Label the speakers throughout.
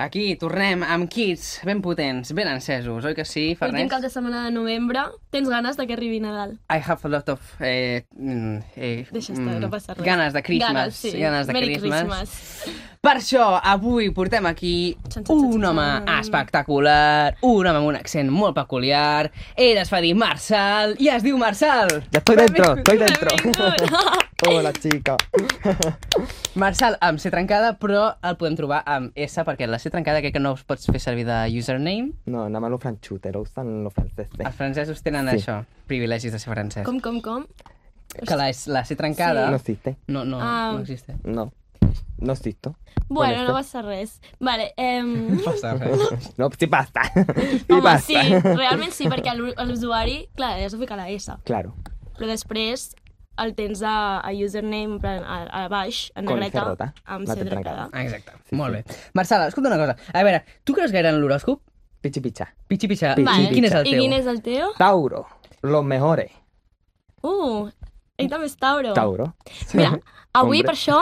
Speaker 1: Aquí tornem amb kits ben potents, ben encesos, oi que sí,
Speaker 2: Últim
Speaker 1: Farners?
Speaker 2: cap de setmana de novembre. Tens ganes de que arribi Nadal?
Speaker 1: I have a lot of... Eh, mm, eh,
Speaker 2: Deixa estar, no passa res.
Speaker 1: Ganes de Christmas.
Speaker 2: Ganes, sí.
Speaker 1: ganes de
Speaker 2: Merry
Speaker 1: Christmas.
Speaker 2: Christmas.
Speaker 1: Per això, avui portem aquí un home espectacular, un home amb un accent molt peculiar. Ell es fa dir Marçal i es diu Marçal.
Speaker 3: Ya estoy dentro, estoy dentro. Hola, chica.
Speaker 1: Marçal amb C trencada, però el podem trobar amb S, perquè la C trencada crec que no us pots fer servir de username.
Speaker 3: No, nada más los franchutes, lo usan los franceses.
Speaker 1: Els francesos tenen
Speaker 3: Sí.
Speaker 1: això, privilegis de ser francès.
Speaker 2: Com, com, com?
Speaker 1: Que la, la C trencada...
Speaker 3: No existe.
Speaker 1: No, no,
Speaker 2: Ah.
Speaker 1: no existe.
Speaker 3: No. No existo.
Speaker 2: Bueno,
Speaker 3: Con
Speaker 2: no passa res. Vale, em...
Speaker 1: Passa res.
Speaker 3: No, sí basta. sí
Speaker 2: Home,
Speaker 3: basta.
Speaker 2: sí, realment sí, perquè l'u- l'usuari, clar, has de ficar la S,
Speaker 3: Claro.
Speaker 2: però després el tens a, a username en plan, a, a baix, en
Speaker 3: Con
Speaker 2: negreta, amb
Speaker 3: la
Speaker 2: C trencada.
Speaker 3: trencada.
Speaker 1: Exacte,
Speaker 3: Sí,
Speaker 1: molt
Speaker 3: sí.
Speaker 1: bé. Marçal, escolta una cosa. A veure, tu creus gaire en l'horòscop?
Speaker 3: Pichi picha.
Speaker 1: Pitxi, pitxa.
Speaker 3: Pitxi,
Speaker 1: I quin és el
Speaker 2: I
Speaker 1: teu?
Speaker 2: quin és el teu?
Speaker 3: Tauro. Los mejores.
Speaker 2: Uh, ell també és Tauro.
Speaker 3: Tauro.
Speaker 2: Mira, avui
Speaker 3: Hombre.
Speaker 2: per això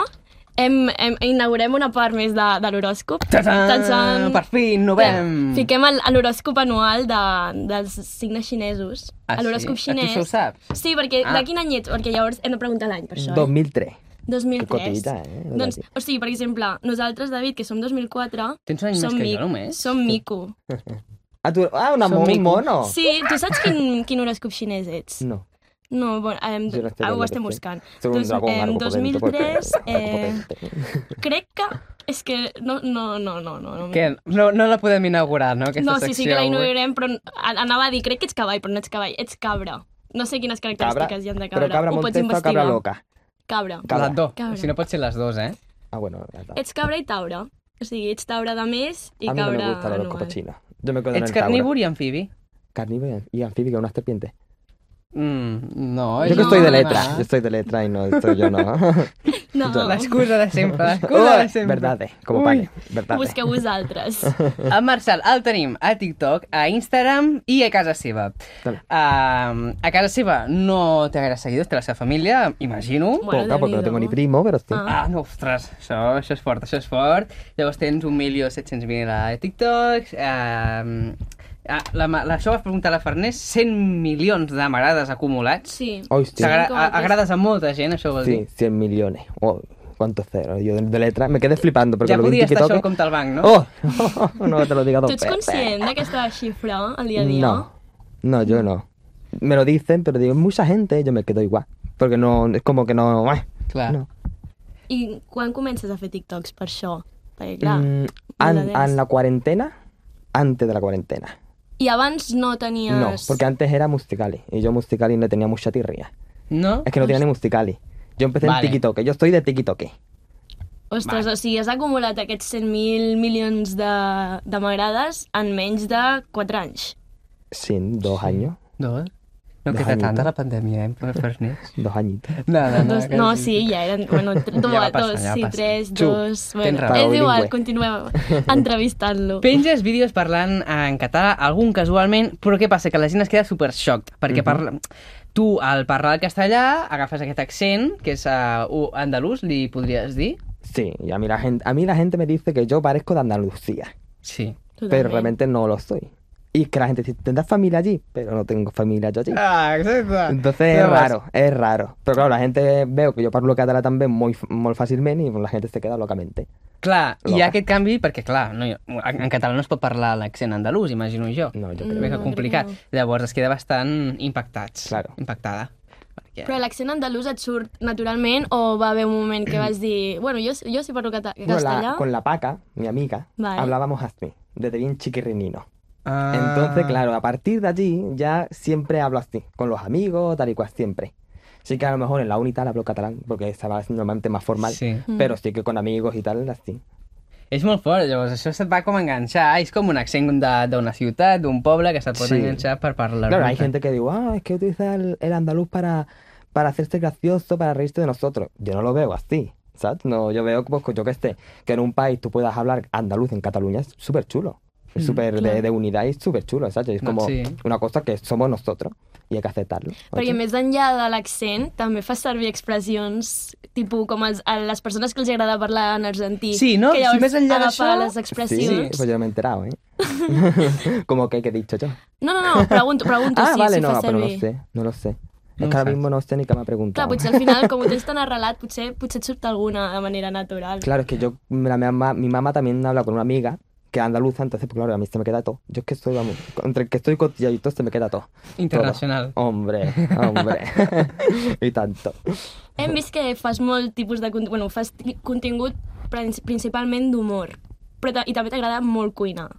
Speaker 2: hem, hem, inaugurem una part més de, de l'horòscop.
Speaker 1: Per fi, novem!
Speaker 2: Fiquem el- a l'horòscop anual de, dels signes xinesos.
Speaker 1: Ah,
Speaker 2: l'horòscop
Speaker 1: sí?
Speaker 2: xinès.
Speaker 1: Això ho saps?
Speaker 2: Sí, perquè
Speaker 1: Ah.
Speaker 2: de quin any ets? Perquè llavors hem de preguntar l'any, per això.
Speaker 3: 2003.
Speaker 2: Eh? 2003.
Speaker 3: Que cotilla, eh?
Speaker 2: Doncs, o sigui, per exemple, nosaltres, David, que som 2004,
Speaker 1: Tens un any
Speaker 2: som,
Speaker 1: més que jo, només.
Speaker 2: som mico.
Speaker 3: Ah, tu... ah una
Speaker 1: Som
Speaker 3: mo- un
Speaker 1: mico.
Speaker 3: mono.
Speaker 2: Sí, tu saps quin, quin horòscop xinès ets?
Speaker 3: No.
Speaker 2: No, bueno, em,
Speaker 3: no
Speaker 2: ah, ho estem
Speaker 3: que sí.
Speaker 2: buscant.
Speaker 3: Un
Speaker 2: Dos-
Speaker 3: dragón
Speaker 2: em,
Speaker 3: algo potente, porque-
Speaker 2: 2003,
Speaker 3: algo
Speaker 2: eh, crec que... És que no, no, no, no, no. no
Speaker 1: Que no, no la podem inaugurar, no, aquesta
Speaker 2: no, sí, sí que
Speaker 1: secció
Speaker 2: la
Speaker 1: avui?
Speaker 2: inaugurarem, però a- anava a dir, crec que ets cavall, però no ets cavall, ets cabra. No sé quines característiques
Speaker 3: Cabra,
Speaker 2: hi ha de cabra.
Speaker 3: pero cabra
Speaker 2: Ho pots
Speaker 3: montesa o cabra loca.
Speaker 2: Cabra.
Speaker 3: Cabra.
Speaker 1: Les dos.
Speaker 2: Cabra.
Speaker 1: Si no pot ser les dues, eh?
Speaker 3: Ah, bueno, dos.
Speaker 2: Ets cabra i taura. O sigui, ets taura de més i
Speaker 3: A no
Speaker 2: cabra
Speaker 3: me gusta el
Speaker 2: anual.
Speaker 3: horóscopo chino. Yo me quedo en
Speaker 1: Ets
Speaker 3: el Tauro.
Speaker 1: carnívor i amfibi?
Speaker 3: Y anfibio, una serpiente.
Speaker 1: Mm, no.
Speaker 3: Yo que
Speaker 2: no,
Speaker 3: estoy de
Speaker 2: no.
Speaker 3: letra. Yo estoy de letra y no estoy yo, no.
Speaker 2: No,
Speaker 1: L'excusa de sempre, l'excusa de sempre.
Speaker 3: Verdades, como
Speaker 1: Ui.
Speaker 3: pague. Verdades.
Speaker 2: busqueu vosaltres.
Speaker 1: El Marçal el tenim a TikTok, a Instagram i a casa seva.
Speaker 3: Dale.
Speaker 1: Uh, a casa seva no té gaire seguidors, té la seva família, imagino.
Speaker 2: Bueno,
Speaker 3: Poca, porque no tengo ni primo, pero sí.
Speaker 2: Ah.
Speaker 1: Ah, no, ostres, això, això és fort, això és fort. Llavors tens 1.700.000 a TikTok. Uh, la, la, això ho vas preguntar a la Farners, 100 milions de m'agrades acumulats.
Speaker 2: Sí.
Speaker 1: S'agra-
Speaker 2: com
Speaker 1: a-. Agrades a molta gent, això vol
Speaker 3: Sí,
Speaker 1: dir.
Speaker 3: 100 millones. Oh, ¿Cuántos ceros? Yo de, letra me quedé flipando porque
Speaker 1: Ja
Speaker 3: lo vi en
Speaker 1: podria estar això al compte al banc, no?
Speaker 3: Oh, no te lo diga dos
Speaker 2: Tu ets conscient d'aquesta xifra al dia a dia?
Speaker 3: No, no, yo no. Me lo dicen, pero digo, mucha gente, yo me quedo igual. Porque no, es como que no... ah,
Speaker 1: Clar.
Speaker 3: no.
Speaker 2: I quan comences a fer TikToks per això? Perquè, clar,
Speaker 3: Mm, en
Speaker 2: res.
Speaker 3: la cuarentena, antes de la cuarentena.
Speaker 2: I abans no tenies...
Speaker 3: No, porque antes era Musicali. Y yo Musicali le tenía mucha tirria.
Speaker 1: No?
Speaker 3: Es que no tenía ni Musicali. Yo empecé
Speaker 1: Vale.
Speaker 3: en TikTok. Yo estoy de TikTok.
Speaker 2: Ostres, o sigui, has acumulat aquests 100.000 milions de, de m'agrades en menys de 4 anys.
Speaker 3: Sí, dos años.
Speaker 1: No, no
Speaker 3: De
Speaker 1: queda tant
Speaker 3: Jaimito.
Speaker 1: de la pandèmia, eh, per Farners.
Speaker 3: Dos añitos.
Speaker 1: No, no, no.
Speaker 2: dos,
Speaker 1: que
Speaker 2: no, sí, ja eren... Bueno, do,
Speaker 1: Ja va passar,
Speaker 2: dos,
Speaker 1: ja va
Speaker 2: sí, tres,
Speaker 3: Xu,
Speaker 2: dos... Bueno, és igual, continuem entrevistant-lo.
Speaker 1: Penges vídeos parlant en català, algun casualment, però què passa? Que la gent es queda super xoct, perquè parla... tu, al parlar el castellà, agafes aquest accent, que és uh, andalús, li podries dir?
Speaker 3: Sí, y a mí, la gente, a mí la gente me dice que yo parezco de Andalucía.
Speaker 1: Sí.
Speaker 3: Pero
Speaker 2: Totalment.
Speaker 3: realmente no lo soy. Y que la gente dice, ¿tendrás familia allí? Pero no tengo familia yo allí.
Speaker 1: Ah, exacte.
Speaker 3: Entonces es raro, es raro. Pero claro, la gente veo que yo parlo català també molt, molt fàcilment i la gent se queda locamente.
Speaker 1: Clar, hi
Speaker 3: Loca.
Speaker 1: ha aquest canvi perquè, clar, no, en català no es pot parlar l'accent andalús, imagino jo.
Speaker 3: No, jo crec
Speaker 1: Bé
Speaker 3: que
Speaker 2: No,
Speaker 1: complicat.
Speaker 2: crec
Speaker 1: Llavors es queda bastant impactats.
Speaker 3: Claro.
Speaker 1: Impactada. Perquè...
Speaker 2: Però l'accent andalús et surt naturalment o va haver un moment que vas dir bueno, jo, jo sí parlo cata
Speaker 3: Bueno,
Speaker 2: castellà?
Speaker 3: la- con la Paca, mi amiga,
Speaker 2: Vale.
Speaker 3: hablábamos así, desde bien chiquirrinino.
Speaker 1: Ah.
Speaker 3: Entonces, claro, a partir de allí ya siempre hablo así, con los amigos, tal y cual, siempre. Sí que a lo mejor en la uni tal hablo catalán, porque estaba normalmente más formal,
Speaker 1: Sí.
Speaker 3: pero sí que con amigos y tal, así.
Speaker 1: És molt fort, llavors això se't va com enganxar. És com un accent de- d'una ciutat, d'un poble, que se't pot
Speaker 3: Sí.
Speaker 1: enganxar per parlar.
Speaker 3: Claro, hay gente que digo, ah, es que utiliza el, el andaluz para, para hacerse gracioso, para reírse de nosotros. Yo no lo veo así, ¿sabes? No, yo veo, pues, yo que esté, que en un país tú puedas hablar andaluz en Cataluña es súper chulo. Súper de,
Speaker 2: clar.
Speaker 3: de unidad y súper chulo, ¿sabes? Es
Speaker 1: No,
Speaker 3: como
Speaker 1: sí.
Speaker 3: una cosa que somos nosotros y hay que aceptarlo.
Speaker 2: Perquè més enllà de l'accent, també fa servir expressions tipus com els, a les persones que els agrada parlar en argentí.
Speaker 1: Sí, no?
Speaker 2: Que
Speaker 1: Si
Speaker 2: llavors
Speaker 1: més enllà
Speaker 2: agafa
Speaker 1: d'això-
Speaker 2: les
Speaker 3: Sí,
Speaker 2: expressions...
Speaker 3: pues yo no me he enterado, ¿eh? como que, que he dicho yo.
Speaker 2: No, no, no, pregunto, pregunto
Speaker 3: ah,
Speaker 2: si,
Speaker 3: vale,
Speaker 2: si
Speaker 3: no,
Speaker 2: fa
Speaker 3: no, pero no
Speaker 2: servir.
Speaker 3: sé, no lo sé.
Speaker 1: No
Speaker 3: es
Speaker 1: ho
Speaker 3: que ahora
Speaker 1: saps.
Speaker 3: mismo no sé ni qué me ha preguntado.
Speaker 2: Clar, potser al final, com ho tens tan arrelat, potser, potser et surt alguna de manera natural.
Speaker 3: Claro, es que yo, la, mi, mamá, mi mamá también habla con una amiga que andaluza, entonces, pues claro, a mí se me queda todo. Yo es que estoy, vamos, entre que estoy cotilladito se me queda todo.
Speaker 1: Internacional.
Speaker 3: Todo. Hombre, hombre. y tanto.
Speaker 2: Hem vist que fas molt tipus de... Bueno, fas ti- contingut prin- principalment d'humor, però i també t'agrada molt cuinar.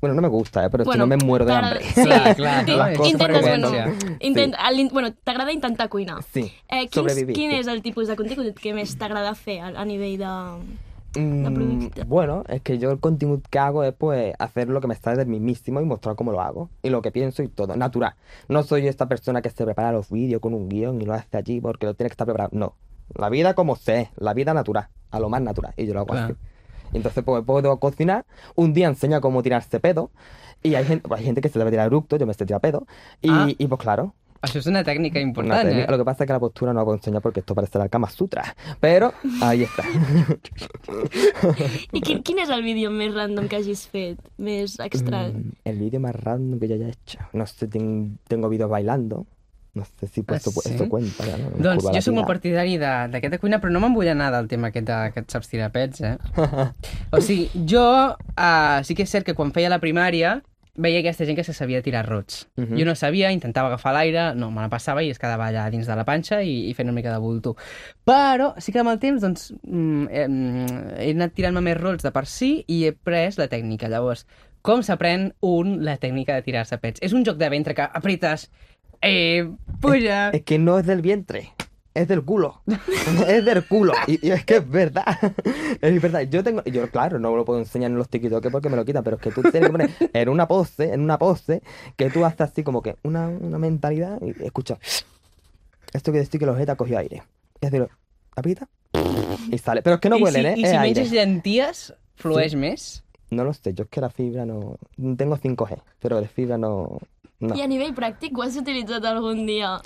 Speaker 3: Bueno, no me gusta, ¿eh? pero
Speaker 2: bueno,
Speaker 3: si no me muero de hambre.
Speaker 2: Sí,
Speaker 1: Clar, clar,
Speaker 2: Ti-
Speaker 1: no? És
Speaker 2: intentes, bueno,
Speaker 1: supervivència.
Speaker 2: intent, l'in- bueno, t'agrada intentar cuinar.
Speaker 3: Sí,
Speaker 2: Eh, quins,
Speaker 3: sobrevivir.
Speaker 2: quin és el tipus de contingut que més t'agrada fer a, a nivell de...
Speaker 3: Mm, bueno, es que yo el contenido que hago es pues hacer lo que me sale del mismísimo y mostrar cómo lo hago y lo que pienso y todo, natural. No soy esta persona que se prepara los vídeos con un guion y lo hace allí porque lo tiene que estar preparado. No, la vida como sé, la vida natural, a lo más natural y yo lo hago
Speaker 1: Claro.
Speaker 3: así. Entonces pues puedo cocinar, un día enseño cómo tirarse pedo y hay gente, pues, hay gente que se debe tirar eructo, yo me sé tirar pedo y,
Speaker 1: Ah.
Speaker 3: y pues claro,
Speaker 1: Això és una tècnica
Speaker 3: una
Speaker 1: important,
Speaker 3: técnica.
Speaker 1: eh?
Speaker 3: Lo que pasa es que la postura no la puedo enseñar porque esto parece la Kama Sutra, pero ahí está.
Speaker 2: I quin, quin és el vídeo més random que hagis fet? Més estrany?
Speaker 3: Mm, el vídeo más random que yo haya hecho. No sé, ten- tengo vídeos bailando. No sé si pues,
Speaker 1: Ah,
Speaker 3: esto,
Speaker 1: sí?
Speaker 3: esto cuenta. ¿no?
Speaker 1: Doncs jo sóc molt partidari de- d'aquesta cuina, però no me'n vull anar del tema aquest de, que et saps tirar pets, eh? o sigui, jo uh, sí que és cert que quan feia la primària veia aquesta gent que se sabia tirar rots.
Speaker 3: Mhm.
Speaker 1: Jo no sabia, intentava agafar l'aire, no, me la passava i es quedava allà dins de la panxa i, i fent una mica de bulto. Però sí que amb el temps doncs, mm, he, he anat tirant-me més rots de per si i he pres la tècnica. Llavors, com s'aprèn un la tècnica de tirar-se pets? És un joc de ventre que apretes, eh, puja...
Speaker 3: Es que no es del vientre. Es del culo. es del culo. Y, y es que es verdad. es verdad. Yo tengo. Yo, claro, no lo puedo enseñar en los TikTok porque me lo quitan, pero es que tú tienes que poner en una pose, en una pose, que tú haces así como que una, una mentalidad y escucha. Esto quiere decir que los jeta cogió aire. Y así lo. Aprieta. Y sale. Pero es que no huelen,
Speaker 1: si,
Speaker 3: ¿eh? Es
Speaker 1: si
Speaker 3: aire.
Speaker 1: llenties, flueix més?
Speaker 3: No lo sé, yo es que la fibra no. Tengo 5G, pero la fibra no. No.
Speaker 2: I a nivell pràctic ho has utilitzat algun dia?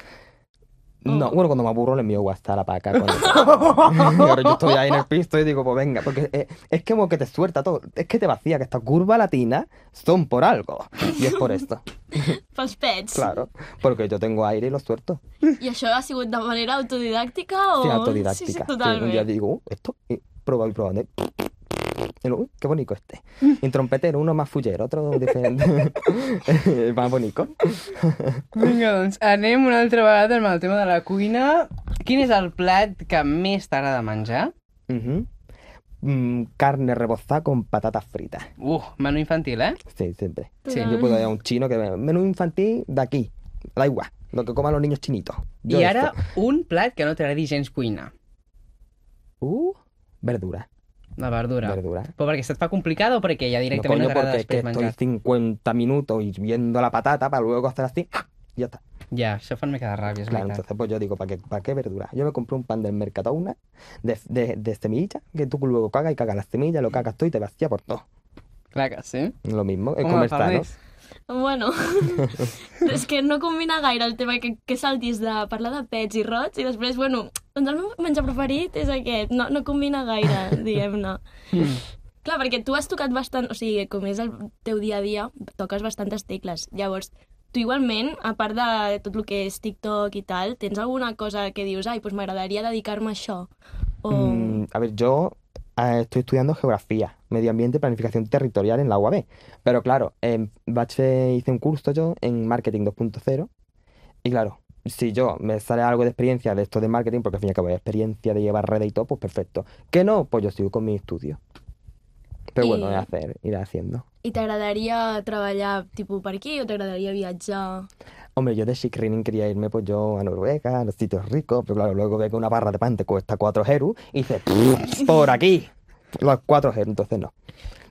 Speaker 3: No, bueno, cuando me aburro le envío WhatsApp a la paca. Y ahora yo estoy ahí en el piso y digo, pues venga, porque es, es como que te suelta todo. Es que te vacía, que estas curvas latinas son por algo. Y es por esto,
Speaker 2: Pels pets?
Speaker 3: claro. Porque yo tengo aire y lo suelto.
Speaker 2: I això ha sigut de manera autodidàctica o...?
Speaker 3: Sí,
Speaker 2: Sí,
Speaker 3: autodidáctica.
Speaker 2: sí,
Speaker 3: Sí,
Speaker 2: totalment.
Speaker 3: un día digo, "Uh, esto, y pruebo y probando. Y luego, "Uy, qué bonito este. Y trompetero, uno más fullero, otro diferente. más bonito.
Speaker 1: Vinga, doncs anem una altra vegada amb el tema de la cuina. Quin és el plat que més t'agrada menjar?
Speaker 3: Ujú. Mm, carne rebozada con patatas fritas.
Speaker 1: Uh, menú infantil, eh?
Speaker 3: Sí, siempre.
Speaker 1: Sí,
Speaker 3: Yo puedo ir a un chino que me... Menú infantil de aquí. Da igual. Lo que coman los niños chinitos. Yo
Speaker 1: I ara,
Speaker 3: esto.
Speaker 1: un plat que no t'agradi gens cuinar.
Speaker 3: Uh, verdura.
Speaker 1: La verdura.
Speaker 3: Verdura.
Speaker 1: Però perquè se't fa complicada o perquè ja
Speaker 3: No,
Speaker 1: directament no,
Speaker 3: coño,
Speaker 1: t'agrada
Speaker 3: porque es que
Speaker 1: després
Speaker 3: estoy
Speaker 1: menjar?
Speaker 3: 50 minutos hirviendo la patata para luego hacer así. Y ya está.
Speaker 1: Fa una mica de ràbia, és
Speaker 3: Claro,
Speaker 1: veritat.
Speaker 3: entonces pues yo digo, ¿para qué, ¿para qué verdura? Yo me compré un pan del Mercadona de, de, de semillas, que tú luego cagas y cagas las semillas, lo cagas tú y te vacía por todo.
Speaker 1: Que sí.
Speaker 3: Lo mismo, es
Speaker 1: Home,
Speaker 3: comer sano.
Speaker 2: Bueno, és que no combina gaire el tema que, que saltis de parlar de pets i rots i després, bueno, doncs el meu menjar preferit és aquest. No, no combina gaire, diguem-ne.
Speaker 1: Mm.
Speaker 2: Clar, perquè tu has tocat bastant, o sigui, com és el teu dia a dia, toques bastantes tecles. Llavors, tu igualment, a part de tot el que és TikTok i tal, tens alguna cosa que dius, ai, doncs m'agradaria dedicar-me a això? O...
Speaker 3: Mm, a ver, yo eh, estoy estudiando geografía, medio ambiente planificación territorial en la UAB. Pero claro, en Bache hice un curso yo en marketing 2.0 y claro, si yo me sale algo de experiencia de esto de marketing, porque al fin y al cabo hay experiencia de llevar redes y todo, pues perfecto. Que no, pues yo sigo con mi estudio. Pero bueno,
Speaker 2: Y-
Speaker 3: es hacer, ir haciendo.
Speaker 2: I t'agradaria treballar tipus per aquí o t'agradaria viatjar?
Speaker 3: Hombre, yo de chic rinning quería irme pues yo a Noruega, a los sitios ricos, pero claro, luego veo que una barra de pan te cuesta 4 euros y dices, por aquí, los 4 euros, entonces no.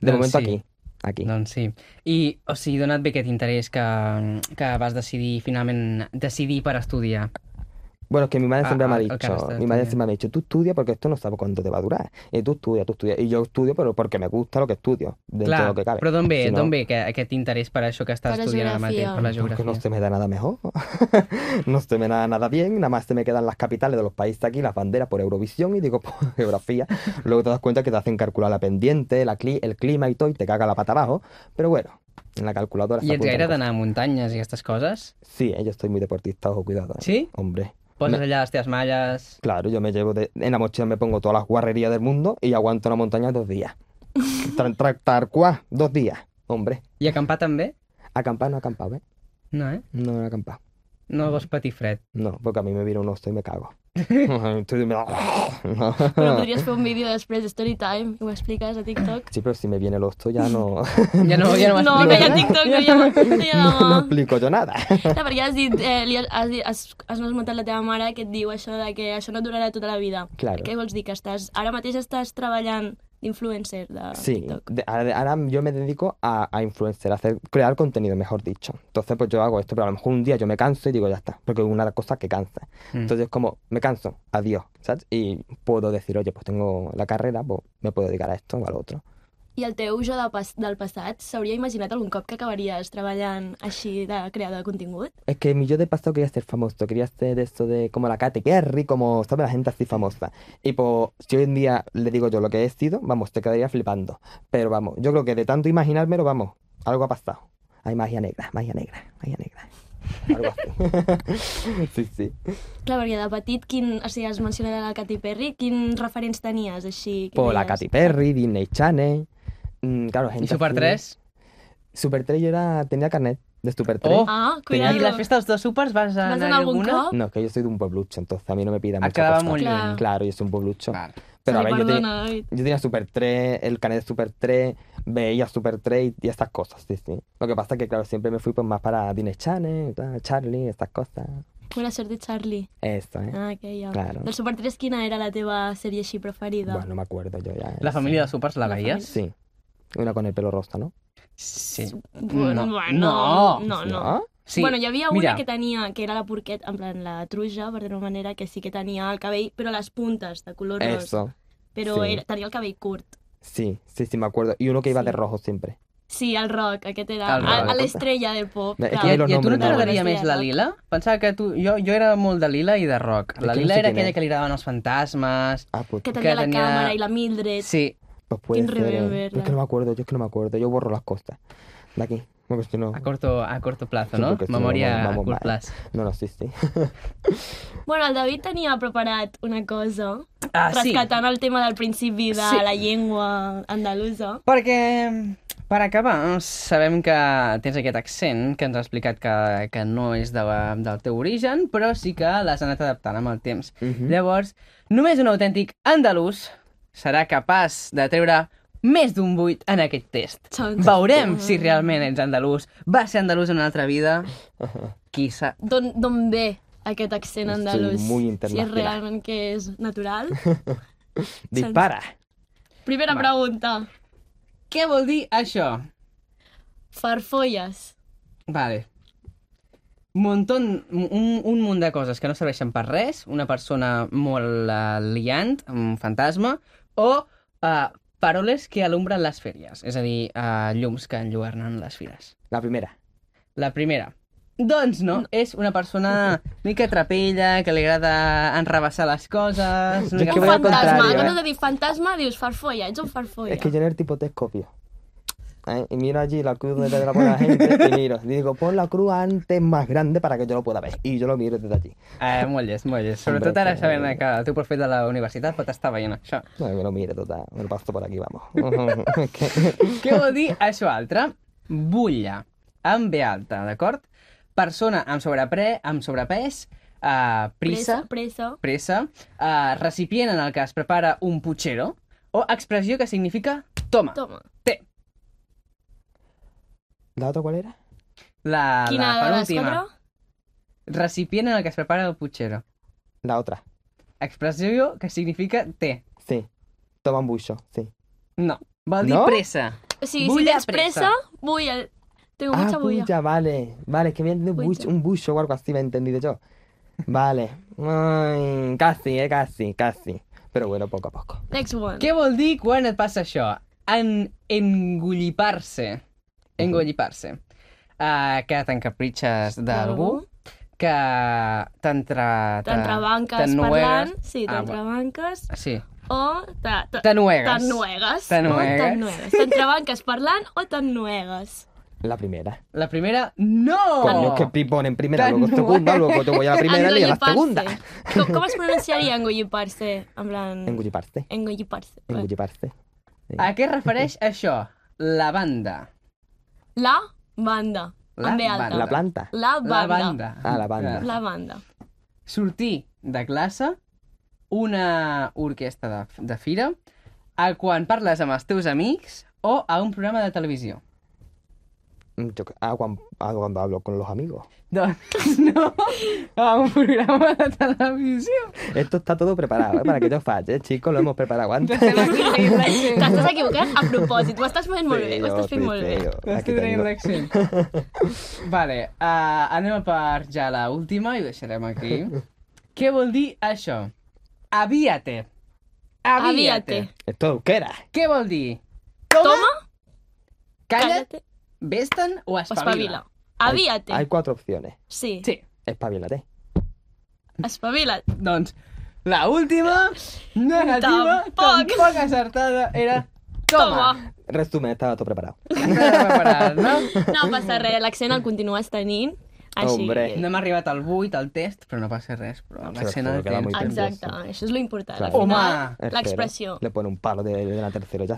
Speaker 3: De momento
Speaker 1: sí.
Speaker 3: aquí, aquí.
Speaker 1: Doncs sí. I, o sigui, d'on et ve aquest interès que, que vas decidir, finalment, decidir per estudiar?
Speaker 3: Bueno, es que mi madre
Speaker 1: Ah,
Speaker 3: siempre me ha
Speaker 1: ah, el
Speaker 3: dicho,
Speaker 1: está
Speaker 3: mi madre
Speaker 1: estudiando.
Speaker 3: siempre me ha dicho, tú estudia porque esto no sabes cuánto te va a durar. Y tú estudia, tú estudia. Y yo estudio pero porque me gusta lo que estudio, dentro de
Speaker 1: Clar,
Speaker 3: lo que cabe.
Speaker 1: però d'on ve,
Speaker 3: Si no-
Speaker 1: ve que, aquest interès per això que estàs
Speaker 2: Per
Speaker 1: estudiant ara mateix, per la
Speaker 3: Porque
Speaker 1: geografia?
Speaker 3: no se me da nada mejor. no se me da nada bien. Nada más se me quedan las capitales de los países aquí, las banderas por Eurovisión y digo, por geografía. Luego te das cuenta que te hacen calcular la pendiente, la cli- el clima y todo y te caga la pata abajo. Pero bueno, en la calculadora
Speaker 1: ets
Speaker 3: apuntan
Speaker 1: gaire
Speaker 3: cosas.
Speaker 1: d'anar a muntanyes i aquestes coses?
Speaker 3: Sí, eh, yo estoy muy deportista, ojo, cuidado. eh.
Speaker 1: Sí?
Speaker 3: Hombre.
Speaker 1: Allà les teves malles...
Speaker 3: Claro, yo me llevo de... En la mochila me pongo todas las guarrerías del mundo y aguanto una montaña dos días. Tra- tra- Tal cual, dos días. Hombre,
Speaker 1: I acampar també?
Speaker 3: acampar no he acampado, ¿eh?
Speaker 1: No, eh?
Speaker 3: No he acampado.
Speaker 1: No patir fred.
Speaker 3: No, porque a mí me viene un oso y me cago. Da- No.
Speaker 2: Però podries fer un vídeo després de story time i ho expliques a TikTok.
Speaker 3: Sí, pero si me viene el oso ya no,
Speaker 1: Ja no, ja no
Speaker 2: No, no hi ha TikTok, no hi ha, no
Speaker 3: no, no explico yo nada.
Speaker 2: Clar, perquè has dit, eh, li has, has, has, has esmentat la teva mare que et diu això de que això no et durarà tota la vida.
Speaker 3: Claro.
Speaker 2: Què vols dir? Que estàs, ara mateix estàs treballant d'influencer de
Speaker 3: Sí,
Speaker 2: TikTok.
Speaker 3: de- ahora, ahora yo me dedico a, a influencer, a hacer, crear contenido, mejor dicho. Entonces, pues yo hago esto, pero a lo mejor un día yo me canso y digo, ya está, porque es una cosa que cansa.
Speaker 1: Mm.
Speaker 3: Entonces, como me canso, adiós, ¿sabes? Y puedo decir, oye, pues tengo la carrera, pues me puedo dedicar a esto o al otro.
Speaker 2: I el teu jo de pas, del passat s'hauria imaginat algun cop que acabaries treballant així de creador de contingut?
Speaker 3: Es que mi yo de pasado quería ser famoso, quería ser esto de como la Katy Perry, como, ¿sabes? La gente así famosa. Y pues, si hoy en día le digo yo lo que he sido, vamos, te quedaría flipando. Pero vamos, yo creo que de tanto imaginármelo, vamos, algo ha pasado. Hay magia negra, magia negra, magia negra. Algo así. sí, sí.
Speaker 2: Clar, perquè de petit, quin, o sigui, has mencionat la Katy Perry, quins referents tenies així? que
Speaker 3: Pues la? Katy Perry, Disney Channel. Mm, claro, gente
Speaker 1: I Super
Speaker 3: así.
Speaker 1: 3?
Speaker 3: Super 3 yo era, tenía carnet de Super 3.
Speaker 1: Oh.
Speaker 2: Ah,
Speaker 3: Tenía-
Speaker 2: cuidado.
Speaker 1: I la festa dels dos supers vas
Speaker 2: Vas
Speaker 1: anar
Speaker 2: algun
Speaker 1: alguna?
Speaker 2: cop?
Speaker 3: No, es que yo soy de un pueblucho, entonces a mí no me pida
Speaker 1: Ah,
Speaker 3: cosa.
Speaker 1: molt
Speaker 2: Clar.
Speaker 1: lluny.
Speaker 3: Claro, yo soy un pueblucho.
Speaker 1: Clar.
Speaker 3: Pero a
Speaker 2: Sí,
Speaker 3: ver, yo,
Speaker 2: perdona,
Speaker 3: tenía-
Speaker 2: David.
Speaker 3: yo tenía Super 3, el canal de Super 3, veía Super 3 y, y estas cosas, sí, sí. Lo que pasa es que, claro, siempre me fui pues más para Disney Channel, Charlie, estas cosas.
Speaker 2: Buena sort de Charlie.
Speaker 3: Eso, ¿eh?
Speaker 2: Ah, que ja.
Speaker 3: Claro.
Speaker 2: Del Super 3, quina era la teva sèrie així preferida?
Speaker 3: Bueno, no me acuerdo yo ya.
Speaker 1: La
Speaker 3: sí.
Speaker 1: família de supers la
Speaker 2: La
Speaker 1: veies?
Speaker 3: Sí. Una con el pelo rosa, ¿no?
Speaker 1: Sí.
Speaker 2: Bueno,
Speaker 1: No.
Speaker 2: bueno,
Speaker 1: No.
Speaker 2: no, no.
Speaker 3: ¿No?
Speaker 1: Sí.
Speaker 2: Bueno, hi havia una
Speaker 1: Mira,
Speaker 2: que tenia, que era la porquet, en plan la truja, per dir-ho manera, que sí que tenia el cabell, però les puntes de color ros.
Speaker 3: Eso.
Speaker 2: Però
Speaker 3: sí.
Speaker 2: era, tenia el cabell curt.
Speaker 3: Sí, sí, sí, me acuerdo. Y uno que iba
Speaker 2: Sí.
Speaker 3: de rojo siempre.
Speaker 2: Sí, el rock, aquest era
Speaker 1: El
Speaker 2: a,
Speaker 1: rock.
Speaker 2: a l'estrella del pop. Clar.
Speaker 3: que
Speaker 1: I,
Speaker 3: a
Speaker 1: i a tu no
Speaker 3: no-
Speaker 1: t'agradaria
Speaker 2: Bueno,
Speaker 1: més la lila? Pensava que tu... Jo, jo era molt de lila i de rock. La
Speaker 3: que no
Speaker 1: lila
Speaker 3: sé
Speaker 1: era aquella que li agradaven els fantasmes.
Speaker 3: Ah,
Speaker 2: Que
Speaker 1: que
Speaker 2: tenia la
Speaker 1: tenia-
Speaker 2: càmera i la Mildred.
Speaker 1: Sí,
Speaker 3: pues puede ser. eh.
Speaker 2: rememberla.
Speaker 3: Es que no me acuerdo, yo es que no me acuerdo. Yo borro las cosas. De aquí. Porque si no...
Speaker 1: a corto, a corto plazo,
Speaker 3: Sí,
Speaker 1: no?
Speaker 3: si no,
Speaker 1: a curt
Speaker 3: mal.
Speaker 1: plaç.
Speaker 3: No, no, sí, sí.
Speaker 2: Bueno, el David tenia preparat una cosa,
Speaker 1: Ah, sí.
Speaker 2: rescatant el tema del principi de
Speaker 1: Sí.
Speaker 2: la llengua andalusa.
Speaker 1: Perquè, per acabar, sabem que tens aquest accent que ens ha explicat que, que no és de, del teu origen, però sí que l'has anat adaptant amb el temps.
Speaker 3: Mhm.
Speaker 1: Llavors, només un autèntic andalús serà capaç de treure més d'un 8 en aquest test. Veurem si realment ets andalús. Va ser andalús en una altra vida. Qui sap?
Speaker 2: D'on ve aquest accent andalús? si és realment que és natural.
Speaker 3: Dispara.
Speaker 2: Primera
Speaker 1: Va.
Speaker 2: pregunta.
Speaker 1: Què vol dir això?
Speaker 2: Farfolles.
Speaker 1: Vale. Montón, un, un munt de coses que no serveixen per res, una persona molt uh, liant, un fantasma, o uh, paroles que alumbren les fèries, és a dir, uh, llums que enlluernen les fires.
Speaker 3: La primera.
Speaker 1: La primera. Doncs no, és una persona mica trapella, que li agrada enrabassar les coses...
Speaker 2: Un fantasma. En
Speaker 3: eh?
Speaker 2: comptes de dir fantasma, dius farfolla. Ets un farfolla.
Speaker 3: Es que yo en el tipo telescopio. ¿Eh? Y miro allí la cruz donde la pone la gente y miro. Y digo, pon la cruz antes más grande para que yo lo pueda ver. Y yo lo miro desde allí.
Speaker 1: Eh, molt llest, molt llest. Sobretot ara
Speaker 3: que-
Speaker 1: sabent que el teu profe de la universitat pot estar veient això.
Speaker 3: No, que lo mire total. Me lo paso por aquí, vamos.
Speaker 1: Què vol dir això altre? Bulla, amb B alta, d'acord? Persona amb sobrepre, amb sobrepès, uh, prisa,
Speaker 2: Pressa.
Speaker 1: pressa, uh, recipient en el que es prepara un puchero, o expressió que significa toma.
Speaker 2: Toma.
Speaker 3: ¿La otra cuál era?
Speaker 1: La,
Speaker 2: Quina
Speaker 1: la
Speaker 2: de les
Speaker 1: penúltima.
Speaker 2: quatre?
Speaker 1: Recipient en el que es prepara el puchero.
Speaker 3: La otra.
Speaker 1: Expressió que significa té.
Speaker 3: Sí. Toma un bucho, sí.
Speaker 1: No. Vol dir
Speaker 3: No?
Speaker 1: pressa.
Speaker 2: O sigui, si
Speaker 1: Bulla,
Speaker 2: tens pressa, bulla. Tengo
Speaker 3: Ah,
Speaker 2: mucha bulla.
Speaker 3: bulla, vale. Vale, es que me he entendido
Speaker 2: Bulla.
Speaker 3: bucho- un bucho o algo así, me he entendido yo. Vale. Ay, casi, eh, casi, casi. Pero bueno, poco a poco.
Speaker 2: Next one.
Speaker 1: Què vol dir quan et passa això? En engollipar-se. Engollipar-se. Uh, que t'encapritxes d'algú, que
Speaker 2: T'entrebanques
Speaker 1: t'ennuegues.
Speaker 2: parlant, sí,
Speaker 1: Ah,
Speaker 2: t'entrebanques,
Speaker 1: Sí,
Speaker 2: o te- te-
Speaker 1: t'ennuegues.
Speaker 2: t'ennuegues. T'entrebanques parlant o t'ennuegues.
Speaker 3: La primera.
Speaker 1: La primera, no!
Speaker 3: Coño, que ponen primera, luego segunda, luego te voy a la primera y a la segunda.
Speaker 2: Engolliparse. Com, com es pronunciaria engolliparse? En plan...
Speaker 3: Engulliparse.
Speaker 2: Engolliparse.
Speaker 3: Engulliparse.
Speaker 1: A què es refereix això? La banda.
Speaker 2: La banda.
Speaker 1: La
Speaker 2: amb B alta.
Speaker 1: banda.
Speaker 3: La planta.
Speaker 2: La banda.
Speaker 1: La banda.
Speaker 3: Ah, la banda.
Speaker 2: La banda.
Speaker 1: Sortir de classe, una orquestra de, de fira, a quan parles amb els teus amics o a un programa de televisió.
Speaker 3: Mm, Yo, ah, cuando, ah, cuando hablo con los amigos.
Speaker 1: Doncs no, a un programa de televisió.
Speaker 3: Esto está todo preparado, ¿eh? Para que yo falle, chicos, lo hemos preparado antes.
Speaker 2: T'estàs equivocant a propòsit. Ho estàs fent molt bé. Ho estàs fent molt bé.
Speaker 1: T'estic traient l'accent. vale, uh, anem a per ja la última i ho deixarem aquí. Què vol dir això? Avíate. Avíate.
Speaker 3: Esto es euskera.
Speaker 1: Què vol dir?
Speaker 2: Toma,
Speaker 1: Calla't,
Speaker 2: cállate
Speaker 1: vés-te'n o espavila.
Speaker 2: espavila. Avíate.
Speaker 3: Hay cuatro opciones.
Speaker 2: Sí.
Speaker 1: Sí,
Speaker 3: Espabilate.
Speaker 2: Espavila't.
Speaker 1: doncs la última, negativa,
Speaker 2: Tampoc.
Speaker 1: tampoc acertada, era toma.
Speaker 2: Toma.
Speaker 3: Resumen, estaba todo preparado.
Speaker 1: Estava preparat, no?
Speaker 2: No passa res, l'accent el continues tenint. Així
Speaker 3: Hombre.
Speaker 2: que-
Speaker 1: No hem arribat al 8, al test, però no passa res, però l'accent
Speaker 3: però
Speaker 1: el tens.
Speaker 3: muy
Speaker 2: Exacte, això és lo important.
Speaker 3: Claro.
Speaker 2: Al
Speaker 1: Home.
Speaker 2: l'expressió.
Speaker 3: Le pone un palo de, de la tercera y ya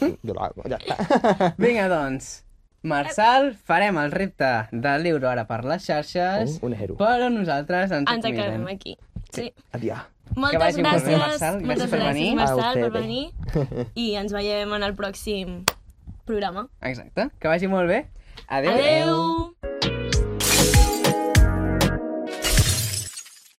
Speaker 3: ya está.
Speaker 1: Vinga, doncs, Marçal, farem el repte de l'euro ara per les xarxes,
Speaker 3: Un, un ejero.
Speaker 1: però nosaltres ens,
Speaker 2: Ens acabem aquí. Sí.
Speaker 3: Adiós.
Speaker 2: Moltes
Speaker 1: vagi molt bé,
Speaker 2: gràcies,
Speaker 1: Marçal. Gràcies
Speaker 2: moltes
Speaker 1: per
Speaker 2: gràcies,
Speaker 1: venir.
Speaker 2: Marçal, per venir. I ens veiem en el pròxim programa.
Speaker 1: Exacte, que vagi molt bé. Adéu.
Speaker 2: Adeu!